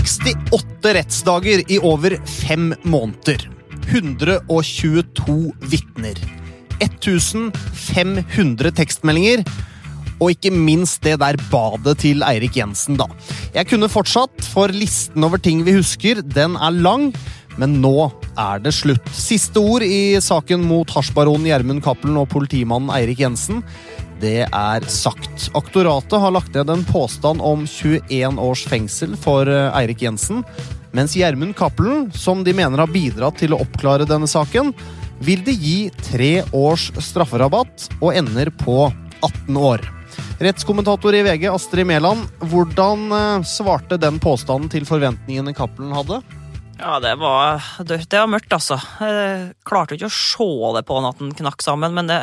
68 rettsdager i over fem måneder. 122 vitner. 1500 tekstmeldinger. Og ikke minst det der badet til Eirik Jensen, da. Jeg kunne fortsatt, for listen over ting vi husker, den er lang. Men nå er det slutt. Siste ord i saken mot hasjbaronen Gjermund Cappelen og politimannen Eirik Jensen. Det er sagt. Aktoratet har lagt ned en påstand om 21 års fengsel for eh, Eirik Jensen. Mens Gjermund Cappelen, som de mener har bidratt til å oppklare denne saken, vil de gi tre års strafferabatt og ender på 18 år. Rettskommentator i VG, Astrid Mæland, hvordan eh, svarte den påstanden til forventningene Cappelen hadde? Ja, det var, det var mørkt, altså. Jeg klarte ikke å se det på han at han knakk sammen, men det,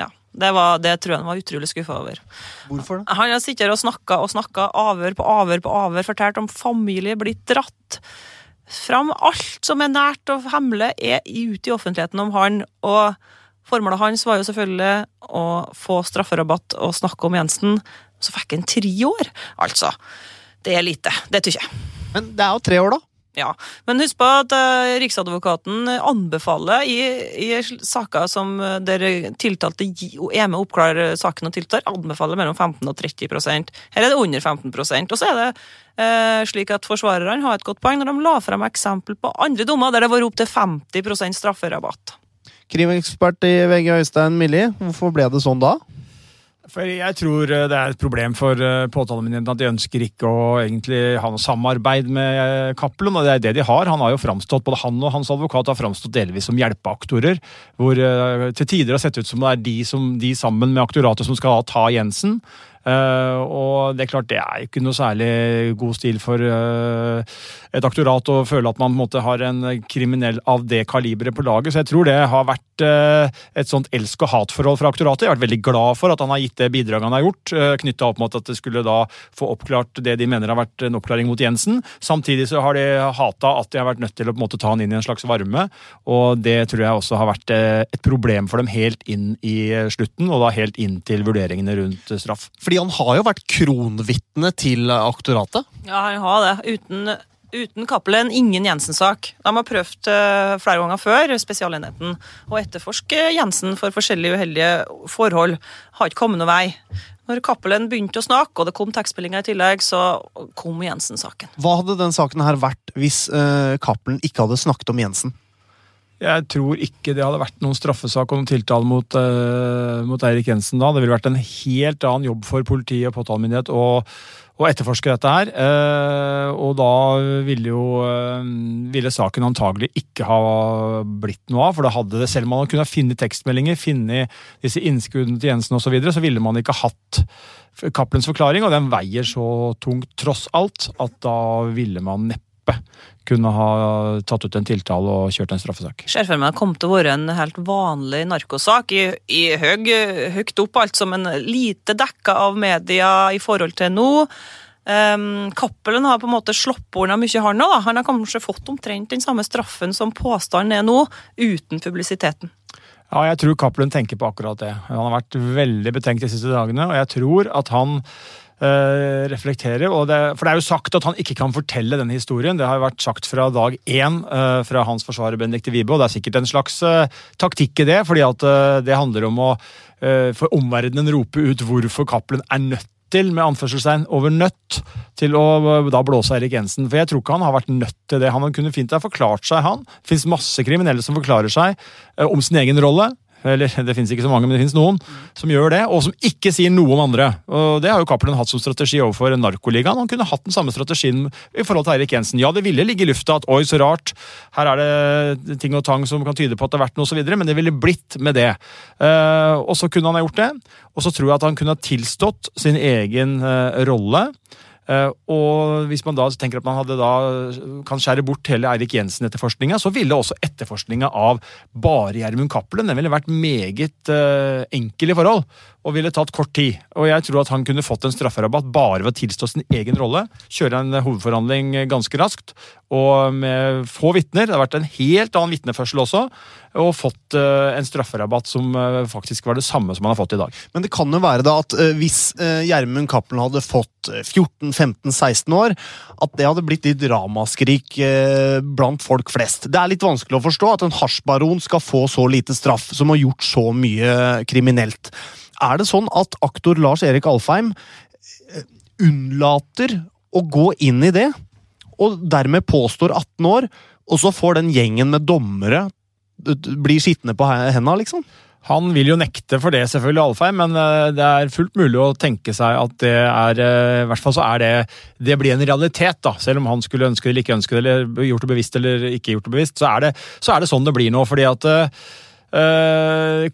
ja, det, var, det tror jeg han var utrolig skuffa over. Hvorfor det? Han har sittet og snakka og snakka, avhør på avhør på avhør, fortalt om familie blitt dratt fram. Alt som er nært og hemmelig, er ute i offentligheten om han. og Formålet hans var jo selvfølgelig å få strafferabatt og snakke om Jensen. Så fikk han tre år, altså. Det er lite. Det syns jeg. Men det er jo tre år, da. Ja, Men husk på at uh, Riksadvokaten anbefaler i, i saker som uh, der tiltalte er med å oppklare saken og tiltar, anbefaler mellom 15 og 30 Her er det under 15% Og så er det eh, slik at forsvarerne har et godt poeng når de la frem eksempel på andre dommer der det var opptil 50 strafferabatt. Krimekspert i VG Øystein Millie, hvorfor ble det sånn da? For Jeg tror eh, det er et problem for eh, påtalemyndigheten at de ønsker ikke å egentlig ha noe samarbeid med eh, Cappelen, og det er det de har. Han har jo framstått, Både han og hans advokat har framstått delvis som hjelpeaktorer. Hvor til tider har sett ut som det er de, som, de sammen med aktoratet som skal ta Jensen. Uh, og det er klart det er ikke noe særlig god stil for uh, et aktorat og føle at man på en måte har en kriminell av det kaliberet på laget. Så jeg tror det har vært uh, et sånt elsk- og hatforhold fra aktoratet. Jeg har vært veldig glad for at han har gitt det bidraget han har gjort, uh, knytta opp mot at det skulle da få oppklart det de mener har vært en oppklaring mot Jensen. Samtidig så har de hata at de har vært nødt til å på en måte ta han inn i en slags varme, og det tror jeg også har vært et problem for dem helt inn i slutten, og da helt inn til vurderingene rundt straff. Fordi han har jo vært kronvitne til aktoratet? Ja, han har det. Uten, uten Cappelen, ingen Jensen-sak. De har prøvd uh, flere ganger før, Spesialenheten, å etterforske Jensen for forskjellige uheldige forhold. Har ikke kommet noen vei. Når Cappelen begynte å snakke, og det kom tekstspillinger i tillegg, så kom Jensen-saken. Hva hadde den saken her vært hvis uh, Cappelen ikke hadde snakket om Jensen? Jeg tror ikke det hadde vært noen straffesak og noen tiltale mot, uh, mot, Eirik Jensen da. Det ville vært en helt annen jobb for politi og påtalemyndighet å, å etterforske dette her. Uh, og da ville jo uh, ville saken antagelig ikke ha blitt noe av. For da hadde det, selv om man kunne finne tekstmeldinger, finne disse innskuddene til Jensen osv., så, videre, så ville man ikke hatt Cappelens forklaring, og den veier så tungt tross alt at da ville man neppe kunne ha tatt ut en tiltale og kjørt en straffesak. Ser for meg det kom til å være en helt vanlig narkosak, i, i høy, høyt opp, alt som en lite dekka av media i forhold til nå. Um, Cappelen har på en måte sluppet unna mye, han òg. Han har kanskje fått omtrent den samme straffen som påstanden er nå, uten publisiteten. Ja, jeg tror Cappelen tenker på akkurat det. Han har vært veldig betenkt de siste dagene, og jeg tror at han Uh, Og Det, for det er jo sagt at han ikke kan fortelle denne historien. Det har jo vært sagt fra dag én uh, fra hans forsvarer Benedicte Wibe, og det er sikkert en slags uh, taktikk i det. fordi at det handler om å for omverdenen rope ut hvorfor Cappelen er nødt til, med anførselstegn, over nødt til å da blåse Erik Jensen. For jeg tror ikke han har vært nødt til det. Han kunne fint ha forklart seg, han. Fins masse kriminelle som forklarer seg om sin egen rolle eller det finnes ikke så mange, men det finnes noen, som gjør det, og som ikke sier noe om andre. Og Det har jo Cappelen hatt som strategi overfor Narkoligaen. Han kunne hatt den samme strategien i forhold til Eirik Jensen. Ja, det ville ligge i lufta at oi, så rart, her er det ting og tang som kan tyde på at det har vært noe osv., men det ville blitt med det. Uh, og så kunne han ha gjort det, og så tror jeg at han kunne ha tilstått sin egen uh, rolle. Uh, og hvis man da tenker at man da kan skjære bort hele Eirik Jensen-etterforskninga, så ville også etterforskninga av bare Gjermund Cappelen den ville vært meget uh, enkel i forhold og ville tatt kort tid. Og jeg tror at han kunne fått en strafferabatt bare ved å tilstå sin egen rolle, kjøre en hovedforhandling ganske raskt, og med få vitner. Det har vært en helt annen vitneførsel også, og fått uh, en strafferabatt som uh, faktisk var det samme som han har fått i dag. Men det kan jo være da at uh, hvis Gjermund Cappelen hadde fått 14, 15-16 år, at det hadde blitt litt ramaskrik eh, blant folk flest. Det er litt vanskelig å forstå at en hasjbaron skal få så lite straff, som har gjort så mye kriminelt. Er det sånn at aktor Lars Erik Alfheim eh, unnlater å gå inn i det, og dermed påstår 18 år, og så får den gjengen med dommere bli skitne på henda, liksom? Han vil jo nekte for det, selvfølgelig, Alfheim, men eh, det er fullt mulig å tenke seg at det er eh, I hvert fall så er det Det blir en realitet, da. Selv om han skulle ønske det eller ikke ønske det, eller gjort det bevisst eller ikke gjort det bevisst, så er det, så er det sånn det blir nå. fordi at Uh,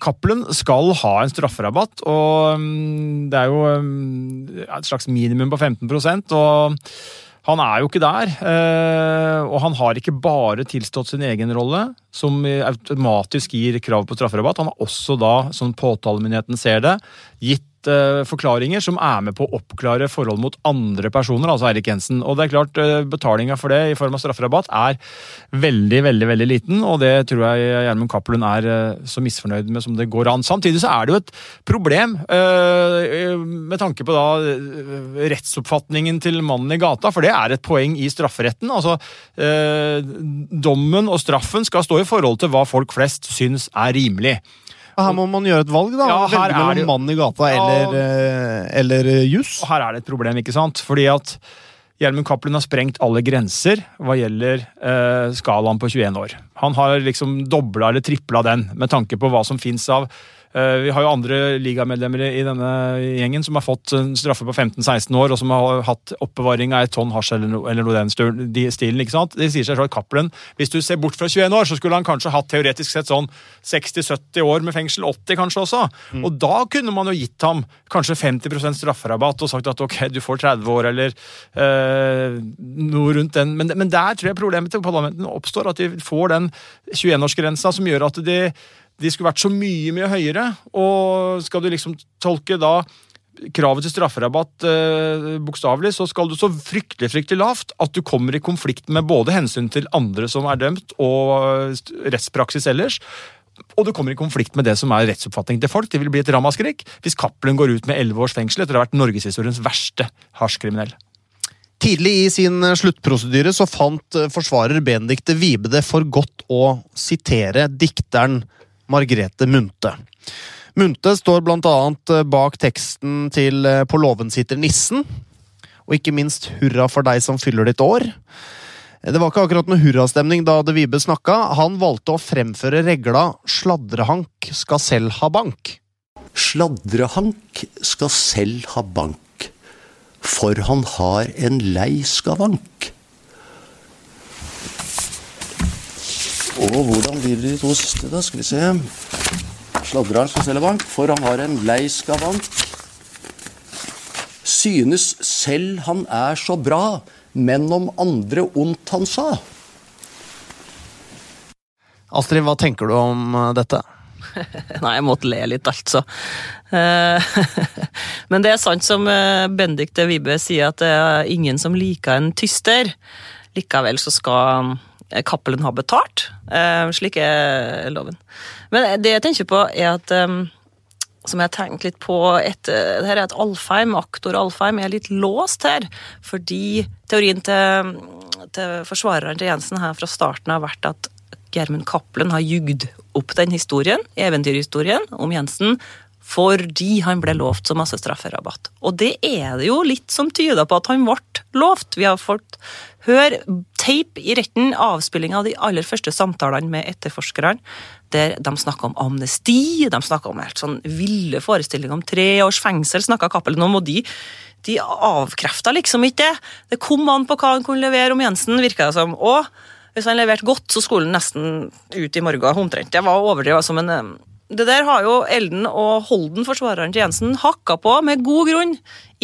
skal ha en strafferabatt, og um, det er jo um, et slags minimum på 15% og han er jo ikke der, Uh, og han har ikke bare tilstått sin egen rolle, som automatisk gir krav på strafferabatt. Han har også da, som påtalemyndigheten ser det, gitt uh, forklaringer som er med på å oppklare forhold mot andre personer, altså Eirik Jensen. Og det er klart, uh, Betalinga for det i form av strafferabatt er veldig veldig, veldig liten, og det tror jeg Gjermund Cappelen er uh, så misfornøyd med som det går an. Samtidig så er det jo et problem med tanke på da rettsoppfatningen til mannen i gata, for det er et poeng i strafferetten. Altså, dommen og straffen skal stå i forhold til hva folk flest syns er rimelig. Her må man gjøre et valg, da. Ja, Velge mellom det... mann i gata eller, ja. eller eh, juss. Og her er det et problem, ikke sant? Fordi at Gjermund Cappelen har sprengt alle grenser hva gjelder eh, skalaen på 21 år. Han har liksom dobla eller tripla den, med tanke på hva som fins av Eh, vi har jo andre ligamedlemmer i denne gjengen som har fått straffe på 15-16 år, og som har hatt oppbevaring av et tonn hasj eller noe, eller noe den stilen. ikke sant? Det sier seg selv Cappelen, Hvis du ser bort fra 21 år, så skulle han kanskje hatt teoretisk sett sånn 60-70 år med fengsel. 80 kanskje også. Mm. Og da kunne man jo gitt ham kanskje 50 strafferabatt og sagt at ok, du får 30 år eller øh, noe rundt den. Men, men der tror jeg problemet til parlamentet oppstår, at de får den 21-årsgrensa som gjør at de de skulle vært så mye, mye høyere. Og skal du liksom tolke da kravet til strafferabatt eh, bokstavelig, så skal du så fryktelig fryktelig lavt at du kommer i konflikt med både hensyn til andre som er dømt, og rettspraksis ellers. Og du kommer i konflikt med det som er rettsoppfatning til folk. Det vil bli et ramaskrik hvis Cappelen går ut med elleve års fengsel etter å ha vært norgeshistoriens verste hasjkriminell. Tidlig i sin sluttprosedyre så fant forsvarer Benedicte Vibe det for godt å sitere dikteren Margrethe Munthe. Munthe står blant annet eh, bak teksten til eh, På låven sitter nissen, og ikke minst Hurra for deg som fyller ditt år. Det var ikke akkurat noe hurrastemning da De Vibe snakka. Han valgte å fremføre regla 'Sladrehank skal selv ha bank'. Sladrehank skal selv ha bank, for han har en lei skavank. Og hvordan blir det de to siste, da? Skal vi se. Sladreren skal selge bank, for han har en lei skavank. Synes selv han er så bra, men om andre ondt han sa. Astrid, hva tenker du om eh, dette? Nei, jeg måtte le litt, altså. Eh, men det er sant som Bendik de Vibe sier, at det er ingen som liker en tyster. Likevel så skal Cappelen har betalt. Eh, slik er loven. Men det jeg tenker på, er at eh, som jeg har tenkt litt på etter, det her er at Alfheim, aktor Alfheim er litt låst her. Fordi teorien til, til forsvareren til Jensen her fra starten har vært at Gjermund Cappelen har jugd opp den historien, eventyrhistorien om Jensen, fordi han ble lovt så masse strafferabatt. Og det er det jo litt som tyder på at han ble lovt. Vi har fått høre tape i retten, avspilling av de aller første samtalene med etterforskerne, der de snakka om amnesti, de snakka om helt sånn ville forestillinger om tre års fengsel, snakka Cappelen om, og de, de avkrefta liksom ikke det. Det kom an på hva han kunne levere om Jensen, virka det som. Og hvis han leverte godt, så skulle han nesten ut i morgen, omtrent. Det var overdrevet som en det der har jo Elden og Holden, forsvareren til Jensen, hakka på med god grunn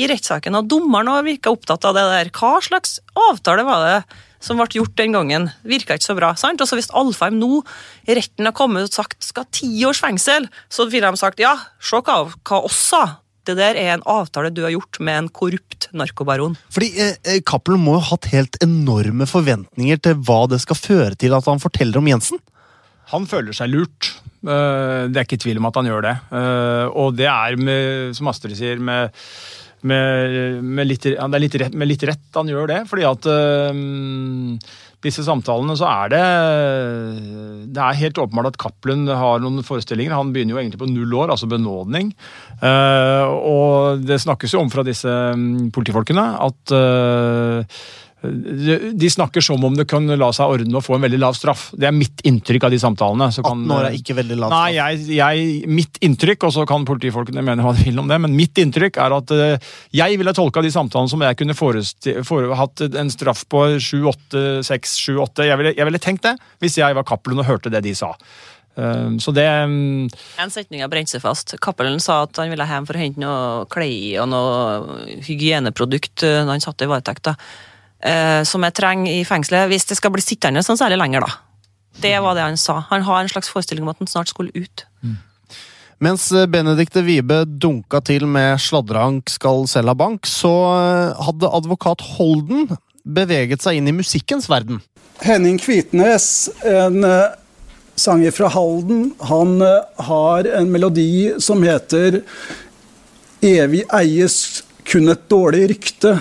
i rettssaken. Og dommeren har virka opptatt av det der. Hva slags avtale var det som ble gjort den gangen? Virka ikke så bra. sant? Og så Hvis Alfheim nå i retten har kommet og sagt skal ha ti års fengsel, så ville de sagt ja, se hva, hva oss sa. Det der er en avtale du har gjort med en korrupt narkobaron. Fordi eh, eh Cappelen må jo ha hatt helt enorme forventninger til hva det skal føre til at han forteller om Jensen? Han føler seg lurt. Eh, det er ikke tvil om at han gjør det. Eh, og det er, med, som Astrid sier, med med, med, litt, det litt rett, med litt rett han gjør det. fordi at øh, disse samtalene så er det Det er helt åpenbart at Cappelen har noen forestillinger. Han begynner jo egentlig på null år, altså benådning. Uh, og det snakkes jo om fra disse um, politifolkene at uh, de snakker som om det kan la seg ordne å få en veldig lav straff. Det er mitt inntrykk av de samtalene. Kan, 18 år er ikke veldig lav straff? Nei, jeg, jeg, mitt inntrykk, og så kan politifolkene mene hva de vil om det, men mitt inntrykk er at uh, jeg ville tolka de samtalene som jeg kunne hatt en straff på 7-8, 6-7-8. Jeg, ville, jeg ville tenkt det hvis jeg var Cappelen og hørte det de sa. Uh, så det um, En setning har brent seg fast. Cappelen sa at han ville hjem for å hente noe klær og noe hygieneprodukt når han satt i varetekt eh, som jeg trenger i fengselet, hvis det skal bli sittende sånn særlig lenger, da. Det var det han sa. Han har en slags forestilling om at han snart skulle ut. Mm. Mens eh, Benedicte Wibe dunka til med 'Sladrehank skal selge bank', så eh, hadde advokat Holden beveget seg inn i musikkens verden. Henning Kvitnes, en sanger fra Halden, han har en melodi som heter 'Evig eies kun et dårlig rykte'.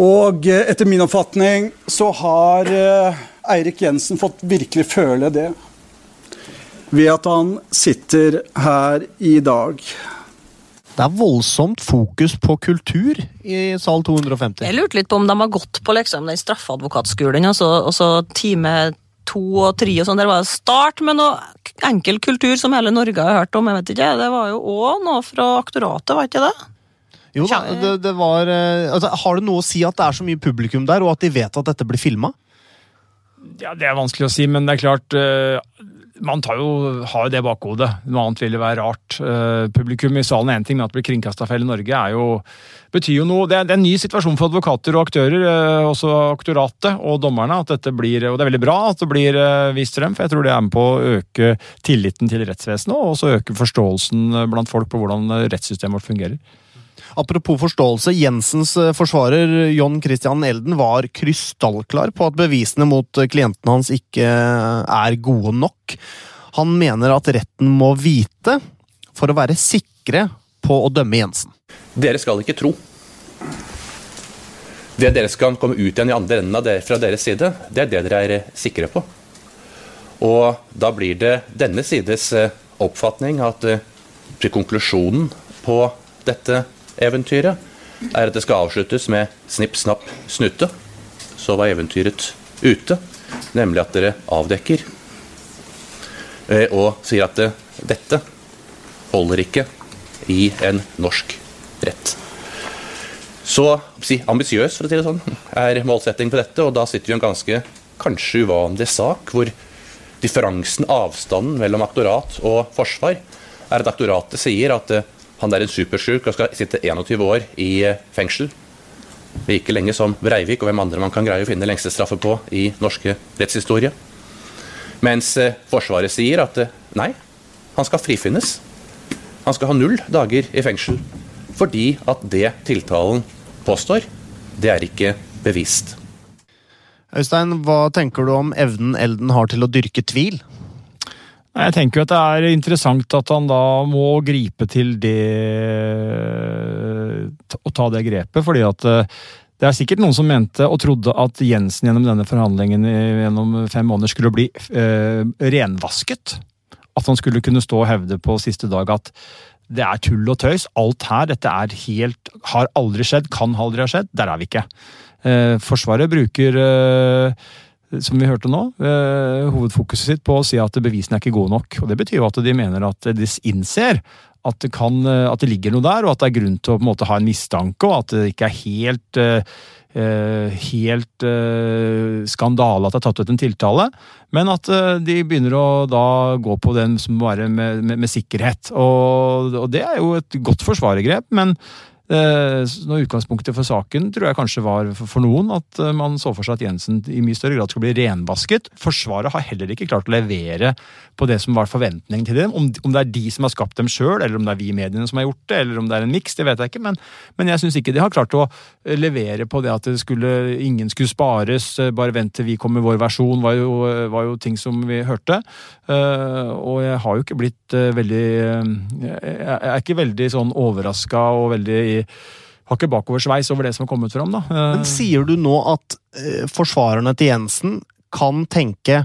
Og eh, etter min oppfatning så har eh, Eirik Jensen fått virkelig føle det ved at han sitter her i dag. Det er voldsomt fokus på kultur i sal 250. Jeg lurte litt på om de har gått på liksom, den straffeadvokatskolen, og så, og så time to og tre og sånn. Der var det start med noe enkel kultur som hele Norge har hørt om. jeg vet ikke, Det var jo òg noe fra aktoratet, var ikke det? Jo da, det, det var eh, altså, Har det noe å si at det er så mye publikum der, og at de vet at dette blir filma? Ja, Det er vanskelig å si, men det er klart uh, Man tar jo, har jo det bakhodet. Noe annet ville være rart. Uh, publikum i salen er én ting, men at det blir kringkasta feil i Norge, er jo, betyr jo noe. Det er, det er, en ny situasjon for advokater og aktører, uh, også aktoratet og dommerne. at dette blir, Og det er veldig bra at det blir vist frem, for jeg tror det er med på å øke tilliten til rettsvesenet, og også øke forståelsen blant folk på hvordan rettssystemet vårt fungerer. Apropos forståelse, Jensens eh, forsvarer John Christian Elden var krystallklar på at bevisene mot klienten klientene hans ikke eh, er gode nok. Han mener at retten må vite for å være sikre på å dømme Jensen. Dere skal ikke tro. Det dere skal komme ut igjen i andre enden av det, fra deres side, det er det dere er sikre på. Og da blir det denne sides oppfatning at konklusjonen på dette eventyret, er at det skal avsluttes med snipp, snapp, snute. Så var eventyret ute. Nemlig at dere avdekker eh, og sier at dette holder ikke i en norsk rett. Så si, ambisiøs, for å si det sånn, er målsetting på dette. Og da sitter vi i en ganske kanskje uvanlig sak, hvor differansen, avstanden mellom aktorat og forsvar, er at aktoratet sier at han er en supersjuk og skal sitte 21 år i eh, fengsel. Like lenge som Breivik og hvem andre man kan greie å finne lengste straffe på i norske rettshistorie. Mens eh, Forsvaret sier at eh, nei, han skal frifinnes. Han skal ha null dager i fengsel. Fordi at det tiltalen påstår, det er ikke bevist. Øystein, hva tenker du om evnen Elden har til å dyrke tvil? Jeg tenker jo at det er interessant at han da må gripe til det Å ta det grepet, fordi at eh, det er sikkert noen som mente og trodde at Jensen gjennom denne forhandlingen gjennom fem måneder skulle bli eh, renvasket. At han skulle kunne stå og hevde på siste dag at det er tull og tøys. Alt her, dette er helt Har aldri skjedd, kan aldri ha skjedd. Der er vi ikke. Eh, forsvaret bruker eh, som vi hørte nå, eh, hovedfokuset sitt på å si at bevisene er ikke gode nok. Og Det betyr jo at de mener at de innser at det, kan, eh, at det ligger noe der, og at det er grunn til å en måte ha en mistanke, og at det ikke er helt eh, helt uh, skandale at det er tatt ut en tiltale, men at uh, de begynner å da gå på den som bare med, med, med sikkerhet. Og, og, det er jo et godt forsvarergrep, men Når utgangspunktet for saken tror jeg kanskje var for noen at eh, man så for seg at Jensen i mye større grad skulle bli renvasket. Forsvaret har heller ikke klart å levere på det som var forventningen til dem. Om, om det er de som har skapt dem sjøl, eller om det er vi i mediene som har gjort det, eller om det er en miks, det vet jeg ikke. Men, men jeg syns ikke de har klart å eh, levere på det at det skulle, ingen skulle spares, eh, bare vent til vi kom med vår versjon, var jo, var jo ting som vi hørte. Eh, og jeg har jo ikke blitt eh, veldig eh, Jeg er ikke veldig sånn overraska og veldig har ikke bakoversveis over det som har kommet fram, da. Eh, Men sier du nå at eh, forsvarerne til Jensen kan tenke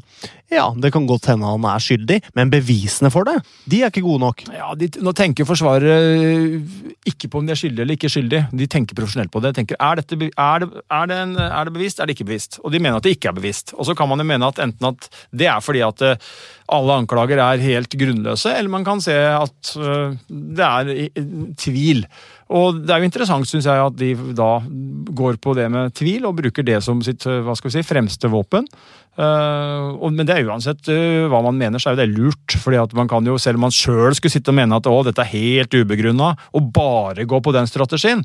ja, det kan godt hende han er skyldig, men bevisene for det, de er ikke gode nok. Ja, de, Nå tenker Forsvaret ikke på om de er skyldige eller ikke skyldige. De tenker profesjonelt på det. tenker, er, dette, er, det, er, det en, er det bevisst, er det ikke bevisst? Og de mener at det ikke er bevisst. Og så kan man jo mene at enten at det er fordi at eh, alle anklager er helt grunnløse, eller man kan se at eh, det er tvil. Og det er jo interessant, syns jeg, at de da går på det med tvil og bruker det som sitt eh, hva skal vi si, fremste våpen. Uh, og, men det er uansett uh, hva man mener, så er jo det lurt. fordi at man kan jo, Selv om man sjøl skulle sitte og mene at å, dette er helt ubegrunna, og bare gå på den strategien,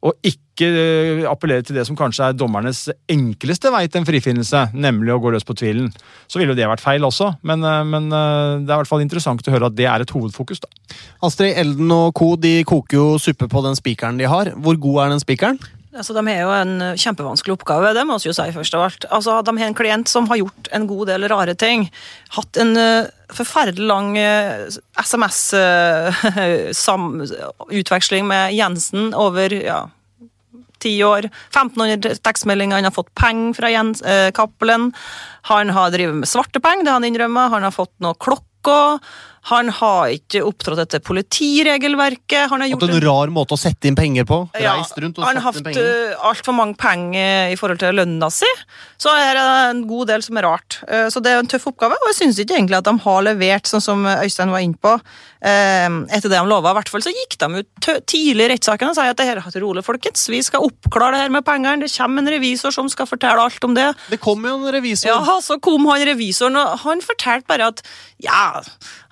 og ikke eh, appellere til det som kanskje er dommernes enkleste vei til en frifinnelse, nemlig å gå løs på tvilen, så ville jo det vært feil også. Men, eh, men eh, det er i hvert fall interessant å høre at det er et hovedfokus. da. Astrid Elden og co. de koker jo suppe på den spikeren de har. Hvor god er den spikeren? Altså, de har jo en eh, kjempevanskelig oppgave, det må vi jo si først av alt. Altså, De har en klient som har gjort en god del rare ting. Hatt en uh, forferdelig lang SMS-utveksling med Jensen over ja, ti år. 1500 tekstmeldinger, han har fått penger fra Jens, eh, Cappelen. Han har drevet med svarte penger, det han innrømmet. Han har fått noen klokker. Han har ikke opptrådt etter politiregelverket. Han har gjort en rar måte å sette inn penger på. ja, Reist rundt og han har hatt uh, altfor mange penger i forhold til lønna si. Så er det en god del som er rart. Eh, så det er en tøff oppgave, og jeg syns ikke egentlig at de har levert, sånn som Øystein var inne på, eh, etter det de lova. I hvert fall så gikk de ut tidlig i rettssaken og sa at det her er rolig, folkens. Vi skal oppklare det her med pengene. Det kommer en revisor som skal fortelle alt om det. Det kom jo en revisor. Ja, så kom han revisoren, og han fortalte bare at ja,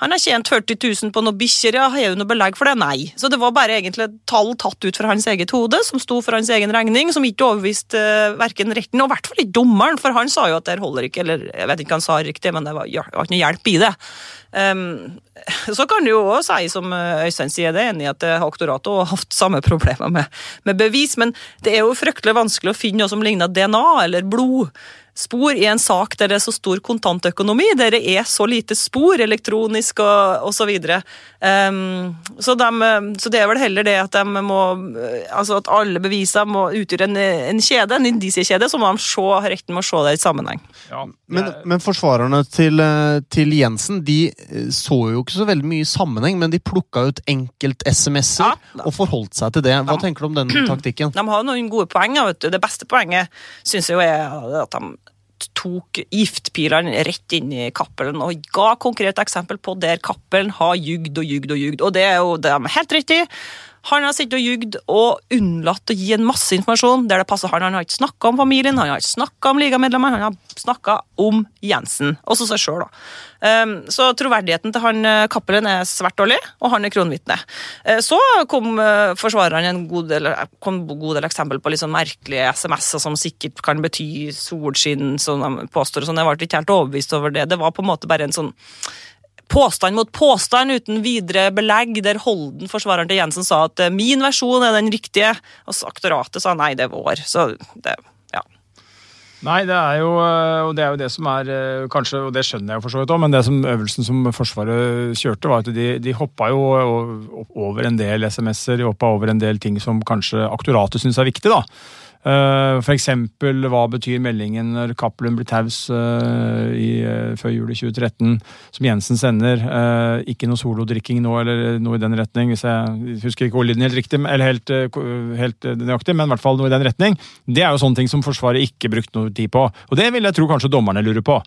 han har tjent 40 000 på noen bikkjer, ja, har jo noe belegg for det? Nei. Så det var bare egentlig et tall tatt ut fra hans eget hode, som sto for hans egen regning, som ikke overbeviste uh, verken retten, og i hvert fall ikke dommeren, for han sa jo at det holder ikke, eller jeg vet ikke hva han sa riktig, men det var, ja, var ikke noe hjelp i det. Um, så kan du jo også si, som eh, Øystein sier, det er enig i at eh, aktoratet har hatt samme problemer med, med bevis, men det er jo fryktelig vanskelig å finne noe som ligner DNA eller blodspor i en sak der det er så stor kontantøkonomi, der det er så lite spor, elektronisk og osv. Så, um, så, de- så det er vel heller det at de må Altså at alle beviser må utgjøre en, en kjede, en indisiekjede, så må de se, retten må se det i sammenheng. Men, men forsvarerne til, eh, til Jensen de eh, så jo ikke så veldig mye sammenheng, men de plukka ut enkelt-SMS-er Ja. og forholdt seg til det. Hva de, tenker du om den taktikken? De har noen gode poeng. Vet du. Det beste poenget syns jeg jo er at de tok giftpilene rett inn i Cappelen og ga konkret eksempel på der Cappelen har jugd og jugd og jugd. Og det er jo det de er helt riktig. i. Han har sittet og jugd og unnlatt å gi en masse informasjon der det passer han. Han har ikke snakka om familien, han har ikke snakka om ligamedlemmer, han har snakka om Jensen. Også seg sjøl, da. Um, så troverdigheten til han eh, Cappelen er svært dårlig, og han er kronvitne. Eh, Så kom eh, forsvarerne en god del, kom god del eksempel på litt sånn merkelige SMS-er som sikkert kan bety solskinn, som de påstår. og Sånn. Jeg ble ikke helt overbevist over det. Det var på en måte bare en sånn påstand mot påstand uten videre belegg, der Holden, forsvareren til Jensen, sa at eh, min versjon er den riktige, og aktoratet sa nei, det er vår. Så det. Nei, det er jo, øh, og det er jo det som er øh, kanskje, og det skjønner jeg for så vidt òg, men det som øvelsen som Forsvaret kjørte, var at de, de hoppa jo over en del SMS-er, de hoppa over en del ting som kanskje aktoratet syns er viktig, da. Eh, eksempel, hva betyr meldingen når Cappelen blir taus eh, eh, før jul i 2013, som Jensen sender? Ikke noe solodrikking nå, eller noe i den retning, hvis jeg husker ikke ordlyden helt riktig, eller helt, helt nøyaktig, men i hvert fall noe i den retning. Det er jo sånne ting som Forsvaret ikke brukte noe tid på. Og det vil jeg tro kanskje dommerne lurer på.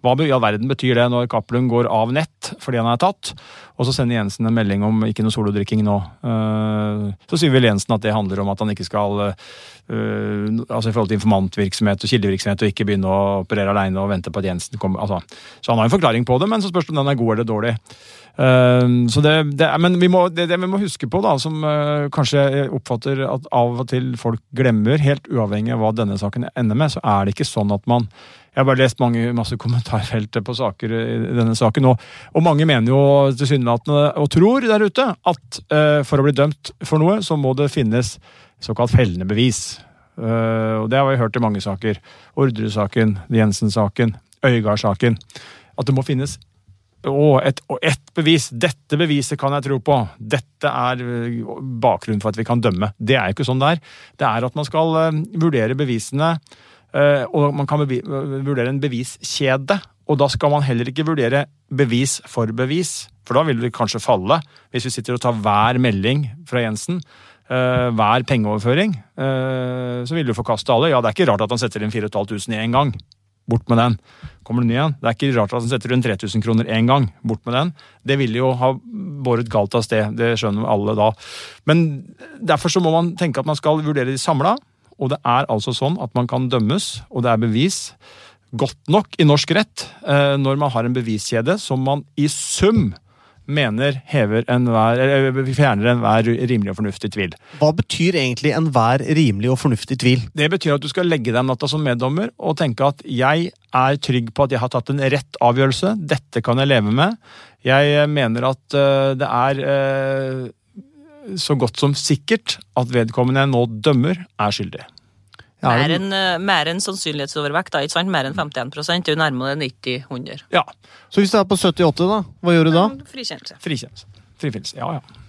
Hva i all verden betyr det når Cappelund går av nett fordi han er tatt? Og så sender Jensen en melding om ikke noe solodrikking nå. Eh, så sier vel Jensen at det handler om at han ikke skal Uh, altså i forhold til informantvirksomhet og kildevirksomhet, og ikke begynne å operere alene og vente på at Jensen kommer. Altså. Så han har en forklaring på det, men så spørs det om den er god eller dårlig. Uh, så det, det, men vi må, det, det, vi må huske på, da, som kanskje oppfatter at av og til folk glemmer, helt uavhengig av hva denne saken ender med, så er det ikke sånn at man jeg har bare lest mange, masse kommentarfelter på saker i denne saken. Og, og mange mener jo tilsynelatende og tror der ute at uh, for å bli dømt for noe, så må det finnes såkalt fellende bevis. Uh, og Det har vi hørt i mange saker. Ordre-saken, Jensen-saken, Øygard-saken. At det må finnes og et, bevis. Dette beviset kan jeg tro på. Dette er bakgrunnen for at vi kan dømme. Det er jo ikke sånn det er. Det er at man skal vurdere bevisene Eh, og man kan vurdere en beviskjede. Og da skal man heller ikke vurdere bevis for bevis, for da vil det kanskje falle. Hvis vi sitter og tar hver melding fra Jensen, eh, hver pengeoverføring, eh, så vil du forkaste alle. Ja, det er ikke rart at han setter inn 4500 i én gang. Bort med den. Kommer det ny igjen? Det er ikke rart at han setter rundt 3000 kroner én gang. Bort med den. Det ville jo ha båret galt av sted. Det skjønner alle da. Men derfor så må man tenke at man skal vurdere de samla. Og det er altså sånn at man kan dømmes, og det er bevis godt nok i norsk rett eh, når man har en beviskjede som man i sum mener hever enhver, fjerner enhver rimelig og fornuftig tvil. Hva betyr egentlig enhver rimelig og fornuftig tvil? Det betyr at du skal legge deg natta som meddommer og tenke at jeg er trygg på at jeg har tatt en rett avgjørelse, dette kan jeg leve med. Jeg mener at eh, det er eh, så godt som sikkert at vedkommende jeg nå dømmer, er skyldig. Ja, mer enn en eh, sannsynlighetsovervekt, da, ikke sant? Mer enn 51 Det er jo nærmere 90-100. Ja. Så hvis det er på 78, da? Hva gjør du da? Frikjennelse. Frikjennelse. Frifinnelse. Ja, ja.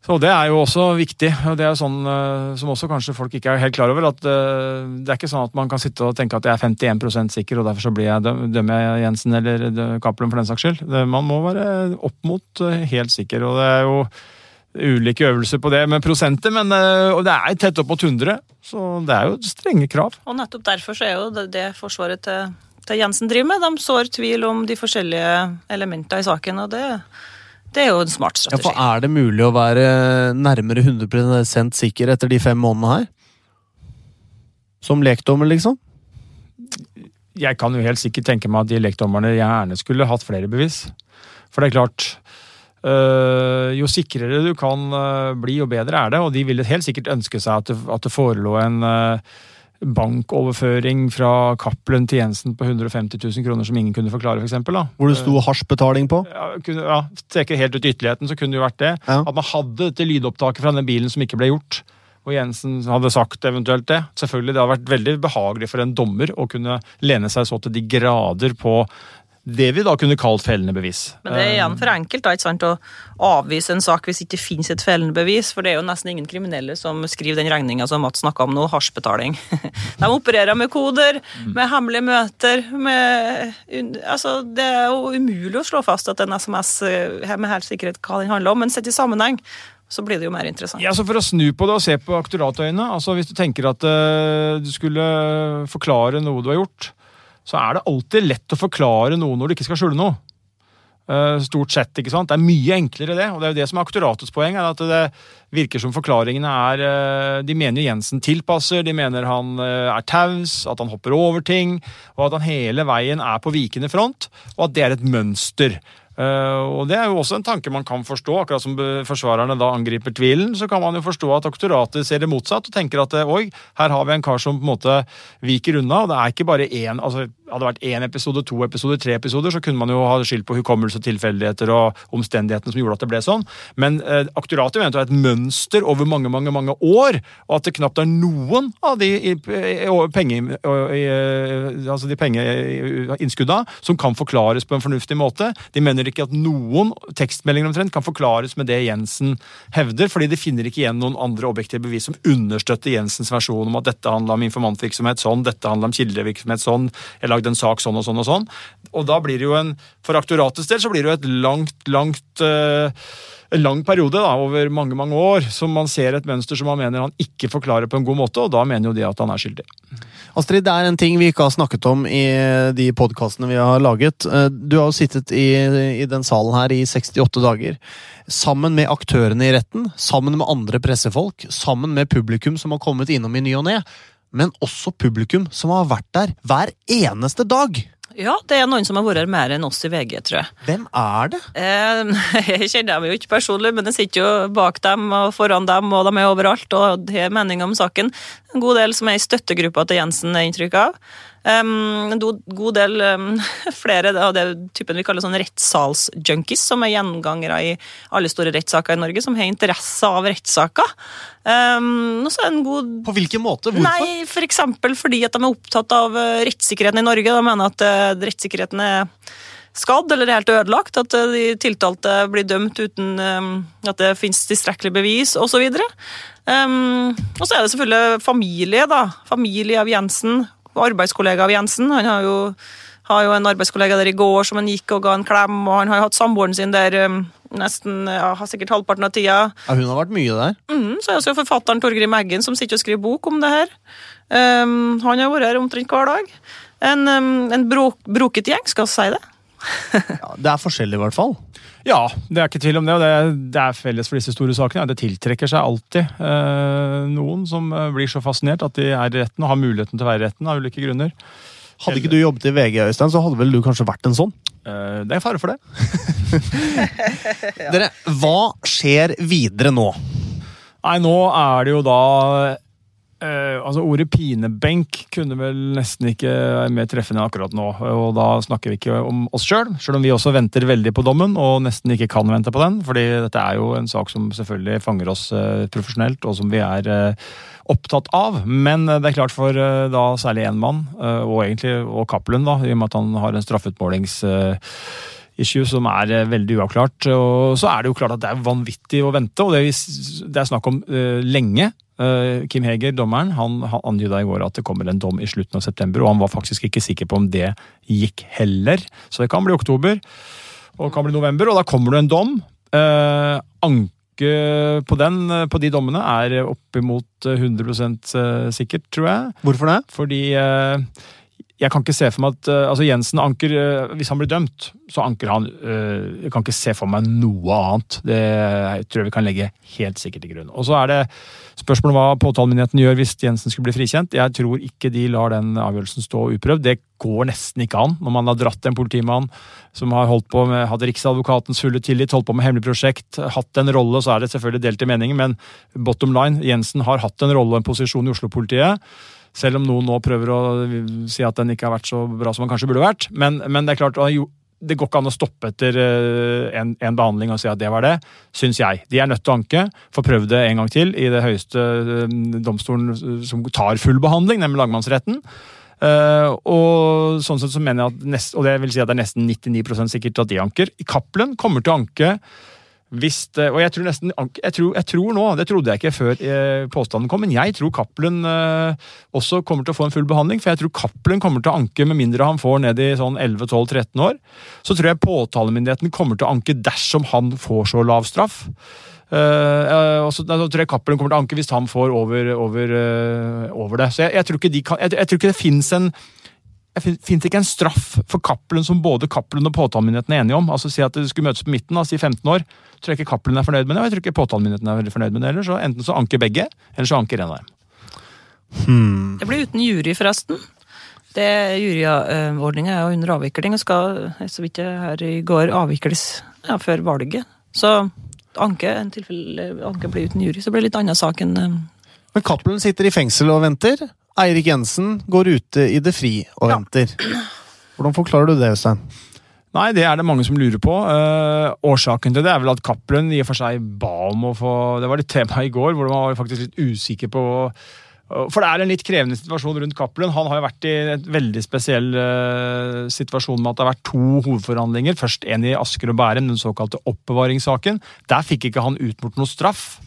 Så Det er jo også viktig. og Det er sånn uh, som også kanskje folk ikke er helt klar over. at uh, Det er ikke sånn at man kan sitte og tenke at jeg er 51% sikker, og derfor så blir jeg dømmer jeg Jensen eller Cappelen for den saks skyld. Man må være opp mot helt sikker. og det er jo ulike øvelser på det med prosenter, men eh, og det er tett opp mot 100. Så det er jo strenge krav. Og nettopp derfor så er jo det, det Forsvaret til, til, Jensen driver med. De sår tvil om de forskjellige elementene i saken, og det, det er jo en smart strategi. Ja, for Er det mulig å være nærmere 100% sikker etter de fem månedene her? Som lekdommer, liksom? Jeg kan jo helt sikkert tenke meg at de lekdommerne gjerne skulle hatt flere bevis. For det er klart, jo sikrere du kan uh, bli, jo bedre er det. Og de ville helt sikkert ønske seg at det, at det forelå en uh, bankoverføring fra Cappelen til Jensen på 150 000 kroner som ingen kunne forklare, f.eks. For Hvor det sto hasjbetaling på? Ja, kunne, ja Trekker helt ut ytterligheten, så kunne det jo vært det. Ja. At man hadde dette lydopptaket fra den bilen som ikke ble gjort. Og Jensen hadde sagt eventuelt det. Selvfølgelig, Det hadde vært veldig behagelig for en dommer å kunne lene seg så til de grader på det vi da kunne kalt fellende bevis. Men det er igjen for enkelt da, ikke sant, å avvise en sak hvis det ikke finnes et fellende bevis. For det er jo nesten ingen kriminelle som skriver den regninga som Mats snakka om nå, hasjbetaling. De opererer med koder, mm. med hemmelige møter, med Altså, det er jo umulig å slå fast at en SMS eh, med helt sikkerhet hva den handler om, men sett i sammenheng så blir det jo mer interessant. Ja, så For å snu på det og se på aktoratøyene altså hvis du tenker at uh, du skulle forklare noe du har gjort, så er det alltid lett å forklare noe når du ikke skal skjule noe. Uh, stort sett, ikke sant? Det er mye enklere, det. Og det er jo det som er aktoratets poeng. er at Det virker som forklaringene er uh, De mener Jensen tilpasser, de mener han uh, er taus, at han hopper over ting, og at han hele veien er på vikende front, og at det er et mønster. Uh, og Det er jo også en tanke man kan forstå. Akkurat som forsvarerne da angriper tvilen, så kan man jo forstå at aktoratet ser det motsatt og tenker at oi, her har vi en kar som på en måte viker unna. og det er ikke bare én, altså Hadde det vært én episode, to episoder, tre episoder, så kunne man jo ha skyldt på hukommelse, tilfeldigheter og omstendighetene som gjorde at det ble sånn. Men eh, aktoratet mener det er et mønster over mange mange, mange år, og at det knapt er noen av de, penge, altså de pengeinnskudda som kan forklares på en fornuftig måte. De mener ikke at noen tekstmeldinger omtrent kan forklares med det Jensen hevder, fordi de finner ikke igjen noen andre objektive bevis som understøtter Jensens versjon om at dette handla om informantvirksomhet sånn, dette handla om kildevirksomhet sånn, jeg lagde en sak sånn og sånn og sånn. Og da blir det jo en For aktoratets del så blir det jo et langt, langt uh, en lang periode, da, over mange mange år, som man ser et mønster som man mener han ikke forklarer på en god måte, og da mener jo de at han er skyldig. Astrid, det er en ting vi ikke har snakket om i de podkastene vi har laget. Eh, Du har jo sittet i, i den salen her i 68 dager. Sammen med aktørene i retten, sammen med andre pressefolk, sammen med publikum som har kommet innom i ny og ne. Men også publikum som har vært der hver eneste dag. Ja, det er noen som har vært her mer enn oss i VG, tror jeg. Hvem er det? Eh, Jeg kjenner dem jo ikke personlig, men jeg sitter jo bak dem og foran dem, og de er overalt og har mening om saken. En god del som er i støttegruppa til Jensen, er inntrykk av. Um, en god del um, flere av det typen vi kaller sånn rettssalsjunkies, som er gjengangere i alle store rettssaker i Norge, som har interesse av rettssaker. Um, og så det en god På hvilken måte? Hvorfor? Nei, for eksempel fordi at de er opptatt av eh, rettssikkerheten i Norge. De mener at uh, rettssikkerheten er skadd eller helt ødelagt. At eh, de tiltalte blir dømt uten um, at det finnes tilstrekkelig bevis, osv. Um, og så er det selvfølgelig familie, da. Familie av Jensen. Arbeidskollega av Jensen. Han har jo, har jo en arbeidskollega der i går som han gikk og ga en klem, og han har jo hatt samboeren sin der um, nesten ja, sikkert halvparten av tida. Ja, hun har vært mye der. Mm, så er også forfatteren Torgrim Eggen som sitter og skriver bok om det her. Um, han har vært her omtrent hver dag. En, um, en brok, broket gjeng, skal vi si det. Ja, det er forskjellig, i hvert fall. Ja, det er ikke tvil om det, og det, det er felles for disse store sakene. Ja, det tiltrekker seg alltid eh, noen som eh, blir så fascinert at de er i retten og har muligheten til å være i retten av ulike grunner. Hadde ikke du jobbet i VG, Øystein, så hadde vel du kanskje vært en sånn? Eh, det er fare for det. Dere, hva skjer videre nå? Nei, nå er det jo da eh, altså Ordet pinebenk kunne vel nesten ikke være mer treffende akkurat nå. Og da snakker vi ikke om oss sjøl, sjøl om vi også venter veldig på dommen og nesten ikke kan vente på den. fordi dette er jo en sak som selvfølgelig fanger oss uh, profesjonelt, og som vi er uh, opptatt av. Men det er klart for da særlig én mann, og egentlig og Cappelen, da, i og med at han har en straffeutmålings... issue som er veldig uavklart. Og så er det jo klart at det er vanvittig å vente, og det, er snakk om lenge. Eh, Kim Heger, dommeren, han, antyda i går at det kommer en dom i slutten av september, og han var faktisk ikke sikker på om det gikk heller. Så det kan bli oktober, og det kan bli november, og da kommer det en dom. Eh, anke på den, eh, på de dommene, er oppimot eh, 100% sikkert, tror jeg. Hvorfor det? Fordi eh, jeg kan ikke se for meg at eh, altså Jensen anker eh, Hvis han blir dømt, så anker han eh, Jeg kan ikke se for meg noe annet. Det jeg tror jeg vi kan legge helt sikkert til grunn. Og så er det spørsmålet hva påtalemyndigheten gjør hvis Jensen skulle bli frikjent. Jeg tror ikke de lar den avgjørelsen stå uprøvd. Det går nesten ikke an når man har dratt en politimann som har holdt på med, hadde Riksadvokatens fulle tillit, holdt på med hemmelig prosjekt, hatt en rolle, så er det selvfølgelig delte meninger, men bottom line, Jensen har hatt en rolle og en posisjon i Oslo-politiet. Selv om noen nå prøver å si at den ikke har vært så bra som den kanskje burde vært. Men, men det er klart, det går ikke an å stoppe etter eh, en, en behandling og si at det var det, syns jeg. De er nødt til å anke, få prøvd det en gang til i det høyeste eh, domstolen som tar full behandling, nemlig lagmannsretten. Uh, og sånn sett så mener jeg at nest, og det vil si at det er nesten 99% sikkert at de anker. Cappelen kommer til å anke hvis det, og jeg tror nesten jeg tror, jeg tror nå, det trodde jeg ikke før eh, påstanden kom, men jeg tror Cappelen eh, også kommer til å få en full behandling. For jeg tror Cappelen kommer til å anke, med mindre han får ned i sånn 11-12-13 år. Så tror jeg påtalemyndigheten kommer til å anke dersom han får så lav straff. Eh, og så tror jeg Cappelen kommer til å anke hvis han får over, over, over det. Så jeg, jeg, tror ikke de kan, jeg, jeg tror ikke det fins en det fins ikke en straff for Cappelen som både Cappelen og påtalemyndigheten er enige om. Altså Si at det skulle møtes på midten, da, si 15 år. Tror jeg ikke Cappelen er fornøyd med det, og jeg tror ikke påtalemyndigheten er veldig fornøyd med det heller. Så enten så anker begge, eller så anker en av dem. Det blir uten jury, forresten. Det Juryordninga er jo under avvikling og skal, så vidt jeg her i går, avvikles ja, før valget. Så anke, en tilfelle anke blir uten jury, så blir det litt annen sak enn eh, Men Cappelen sitter i fengsel og venter. Eirik Jensen går ute i det fri og venter. Hvordan forklarer du det, Øystein? Nei, det er det mange som lurer på. Eh, årsaken til det er vel at Cappelen i og for seg ba om å få Det var litt tema i går, hvor man var faktisk litt usikker på for det er en litt krevende situasjon rundt Cappelen. Han har jo vært i en veldig spesiell eh, situasjon med at det har vært to hovedforhandlinger. Først en i Asker og Bærum, den såkalte oppbevaringssaken. Der fikk ikke han utmålt noe straff.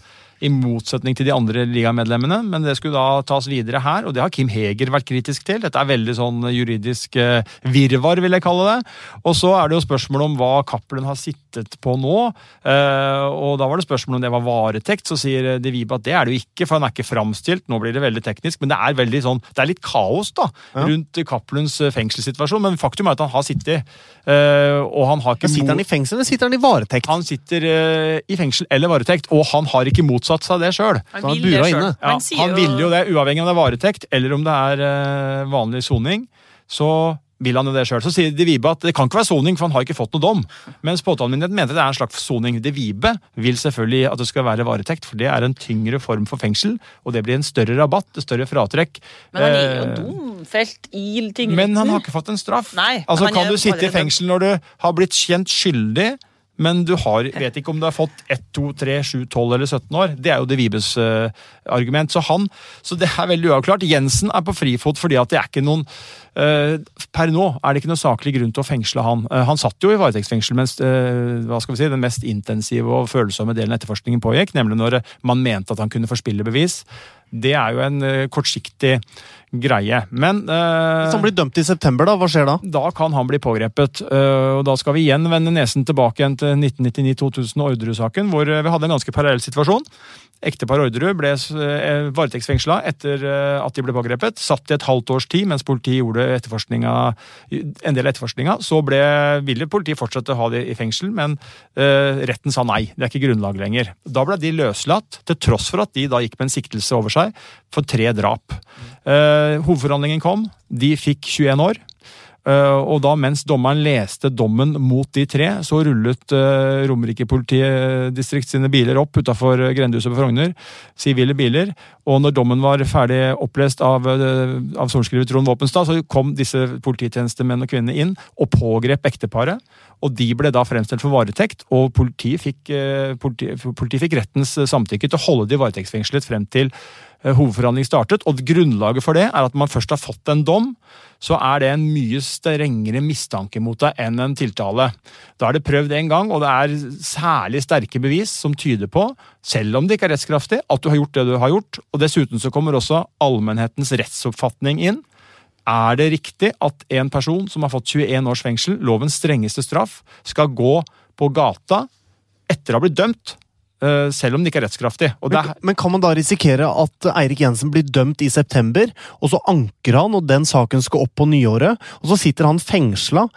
I motsetning til de andre ligamedlemmene, men det skulle da tas videre her, og det har Kim Heger vært kritisk til. Dette er veldig sånn juridisk eh, virvar, vil jeg kalle det. Og så er det jo spørsmålet om hva Cappelen har sittet ventet på nå. Eh, og da var det spørsmål om det var varetekt. Så sier De Vibe at det er det jo ikke, for han er ikke framstilt. Nå blir det veldig teknisk, men det er veldig sånn, det er litt kaos da, Ja. rundt Cappelens eh, fengselssituasjon. Men faktum er at han har sittet, eh, og han har ikke Men sitter han i fengsel, eller sitter han i varetekt? han sitter eh, i fengsel eller varetekt, og han har ikke motsatt seg det sjøl. Han, han vil. Ja, Han han ville jo det, uavhengig om det er varetekt eller om det er eh, vanlig soning. Så vil han jo det sjøl. Så sier De Vibe at det kan ikke være soning, for han har ikke fått noe dom. Mens påtalemyndigheten mente det er en slags soning. De Vibe vil selvfølgelig at det skal være varetekt, for det er en tyngre form for fengsel, og det blir en større rabatt, et større fratrekk. Men han er jo Eh, domfelt i tingretten. men han har ikke fått en straff. Nei, altså Kan du sitte i fengsel når du har blitt kjent skyldig, men du har, vet ikke om du har fått 1, 2, 3, 7, 12 eller 17 år? Det er jo De Vibes eh, argument. Så, han, så det er veldig uavklart. Jensen er på frifot fordi at det er ikke noen Per nå er det ikke noe saklig grunn til å fengsle han. Eh, han satt jo i varetektsfengsel mens eh, hva skal vi si, den mest intensive og følsomme delen av etterforskningen pågikk, nemlig når man mente at han kunne forspille bevis. Det er jo en eh, kortsiktig greie. Men eh, Hvis han blir dømt i september, da, hva skjer da? da kan han bli pågrepet. og Da skal vi igjen vende nesen tilbake igjen til 1999-2000 og Orderud-saken, hvor vi hadde en ganske parallell situasjon. Ektepar Orderud ble øh, varetektsfengsla etter øh, at de ble pågrepet. Satt i et halvt års tid mens politiet gjorde en del av etterforskninga. Så ble, ville politiet fortsette å ha de i fengsel, men uh, retten sa nei. Det er ikke grunnlag lenger. Da ble de løslatt, til tross for at de da gikk med en siktelse over seg for tre drap. Uh, hovedforhandlingen kom. De fikk 21 år. Eh, og da mens dommeren leste dommen mot de tre, så rullet uh, Romerike politidistrikt sine biler opp utafor grendehuset på Frogner. Sivile biler. Og når dommen var ferdig opplest av, uh, av sorenskriver Trond Våpenstad, så kom disse polititjenestemenn og kvinnene inn og pågrep ekteparet. Og de ble da fremstilt for varetekt, og politiet fikk, politi, politiet fikk rettens samtykke til å holde de varetektsfengslet frem til hovedforhandling startet, og grunnlaget for det er at man først har fått en dom, så er det en mye strengere mistanke mot deg enn en tiltale. Da er det prøvd en gang, og det er særlig sterke bevis som tyder på, selv om det ikke er rettskraftig, at du har gjort det du har gjort. Og dessuten så kommer også allmennhetens rettsoppfatning inn. Er det riktig at en person som har fått 21 års fengsel, lovens strengeste straff, skal gå på gata etter å ha blitt dømt, eh, selv om det ikke er rettskraftig? Og det er, Men, men kan man da risikere at Eirik Jensen blir dømt i september, og så anker han, og den saken skal opp på nyåret, og så sitter han fengsla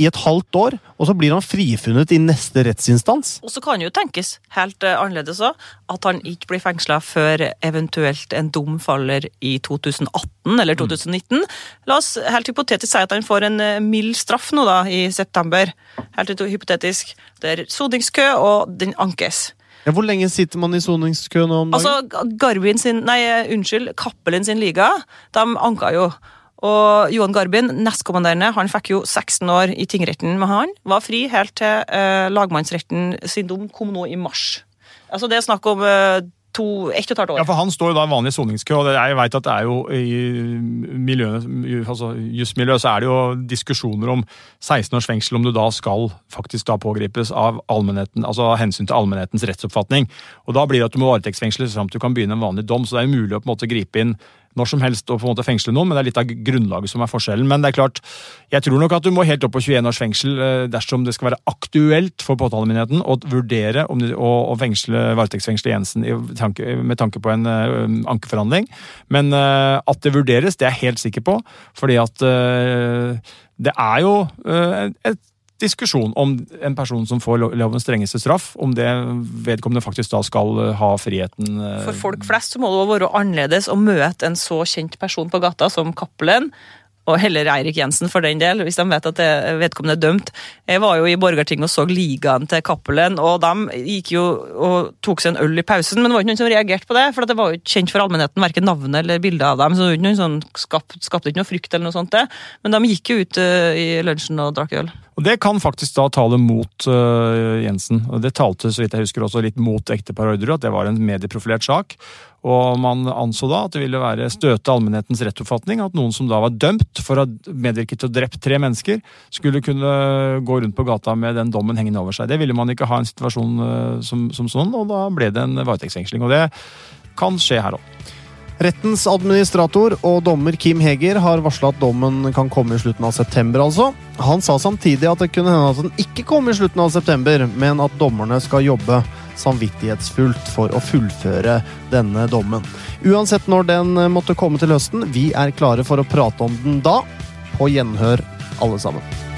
i et halvt år, og så blir han frifunnet i neste rettsinstans? Og så kan det jo tenkes helt eh, annerledes òg, at han ikke blir fengsla før eventuelt en dom faller i 2018 eller 2019. La oss helt hypotetisk si at han får en eh, mild straff nå da, i september. Helt hypotetisk. Det er soningskø, og den ankes. Ja, hvor lenge sitter man i soningskø nå om dagen? Altså, Garbin sin, nei, unnskyld, Cappelen sin liga, de anka jo. Og Johan Garbin, nestkommanderende, han fikk jo 16 år i tingretten, med han var fri helt til eh, lagmannsretten sin dom kom nå i mars. Altså, det er snakk om eh, to, ett og et halvt år. Ja, for Han står jo da i vanlig soningskø, og jeg vet at det er jo i miljøet, altså jusmiljøet så er det jo diskusjoner om 16 års fengsel, om du da skal faktisk da pågripes av allmennheten, altså av hensyn til allmennhetens rettsoppfatning. Og Da blir det at du må varetektsfengsles fram til du kan begynne en vanlig dom, så det er jo mulig å på en måte gripe inn når som helst og på en måte fengsle noen, men det er litt av grunnlaget som er forskjellen. Men det er klart, jeg tror nok at du må helt opp på 21 års fengsel eh, dersom det skal være aktuelt for påtalemyndigheten å vurdere om de, å, å fengsle varetektsfengsle Jensen tanke, med tanke på en uh, ankeforhandling. Men uh, at det vurderes, det er jeg helt sikker på, fordi at uh, det er jo et diskusjon om en person som får lovens strengeste straff, om det vedkommende faktisk da skal ha friheten For folk flest så må det være annerledes å møte en så kjent person på gata som Cappelen, og heller Eirik Jensen for den del, hvis de vet at vedkommende er dømt. Jeg var jo i Borgarting og så ligaen til Cappelen, og de gikk jo og tok seg en øl i pausen, men det var ikke noen som reagerte på det, for det var jo ikke kjent for allmennheten, verken navnet eller bildet av dem, så det sånn, skap, skapte ikke noe frykt eller noe sånt det. Men de gikk jo ut uh, i lunsjen og drakk øl. Og Det kan faktisk da tale mot uh, Jensen. og Det talte så vidt jeg husker også litt mot ektepar Orderud, at det var en medieprofilert sak. Og man anså da at det ville være støte allmennhetens rettsoppfatning at noen som da var dømt for å ha medvirket til å drept tre mennesker, skulle kunne gå rundt på gata med den dommen hengende over seg. Det ville man ikke ha en situasjon uh, som, som, sånn, og da ble det en varetektsfengsling. Og det kan skje her òg. Rettens administrator og dommer Kim Heger har varsla at dommen kan komme i slutten av september. altså. Han sa samtidig at det kunne hende at den ikke kom i slutten av september, men at dommerne skal jobbe samvittighetsfullt for å fullføre denne dommen. Uansett når den måtte komme til høsten, vi er klare for å prate om den da. På gjenhør, alle sammen.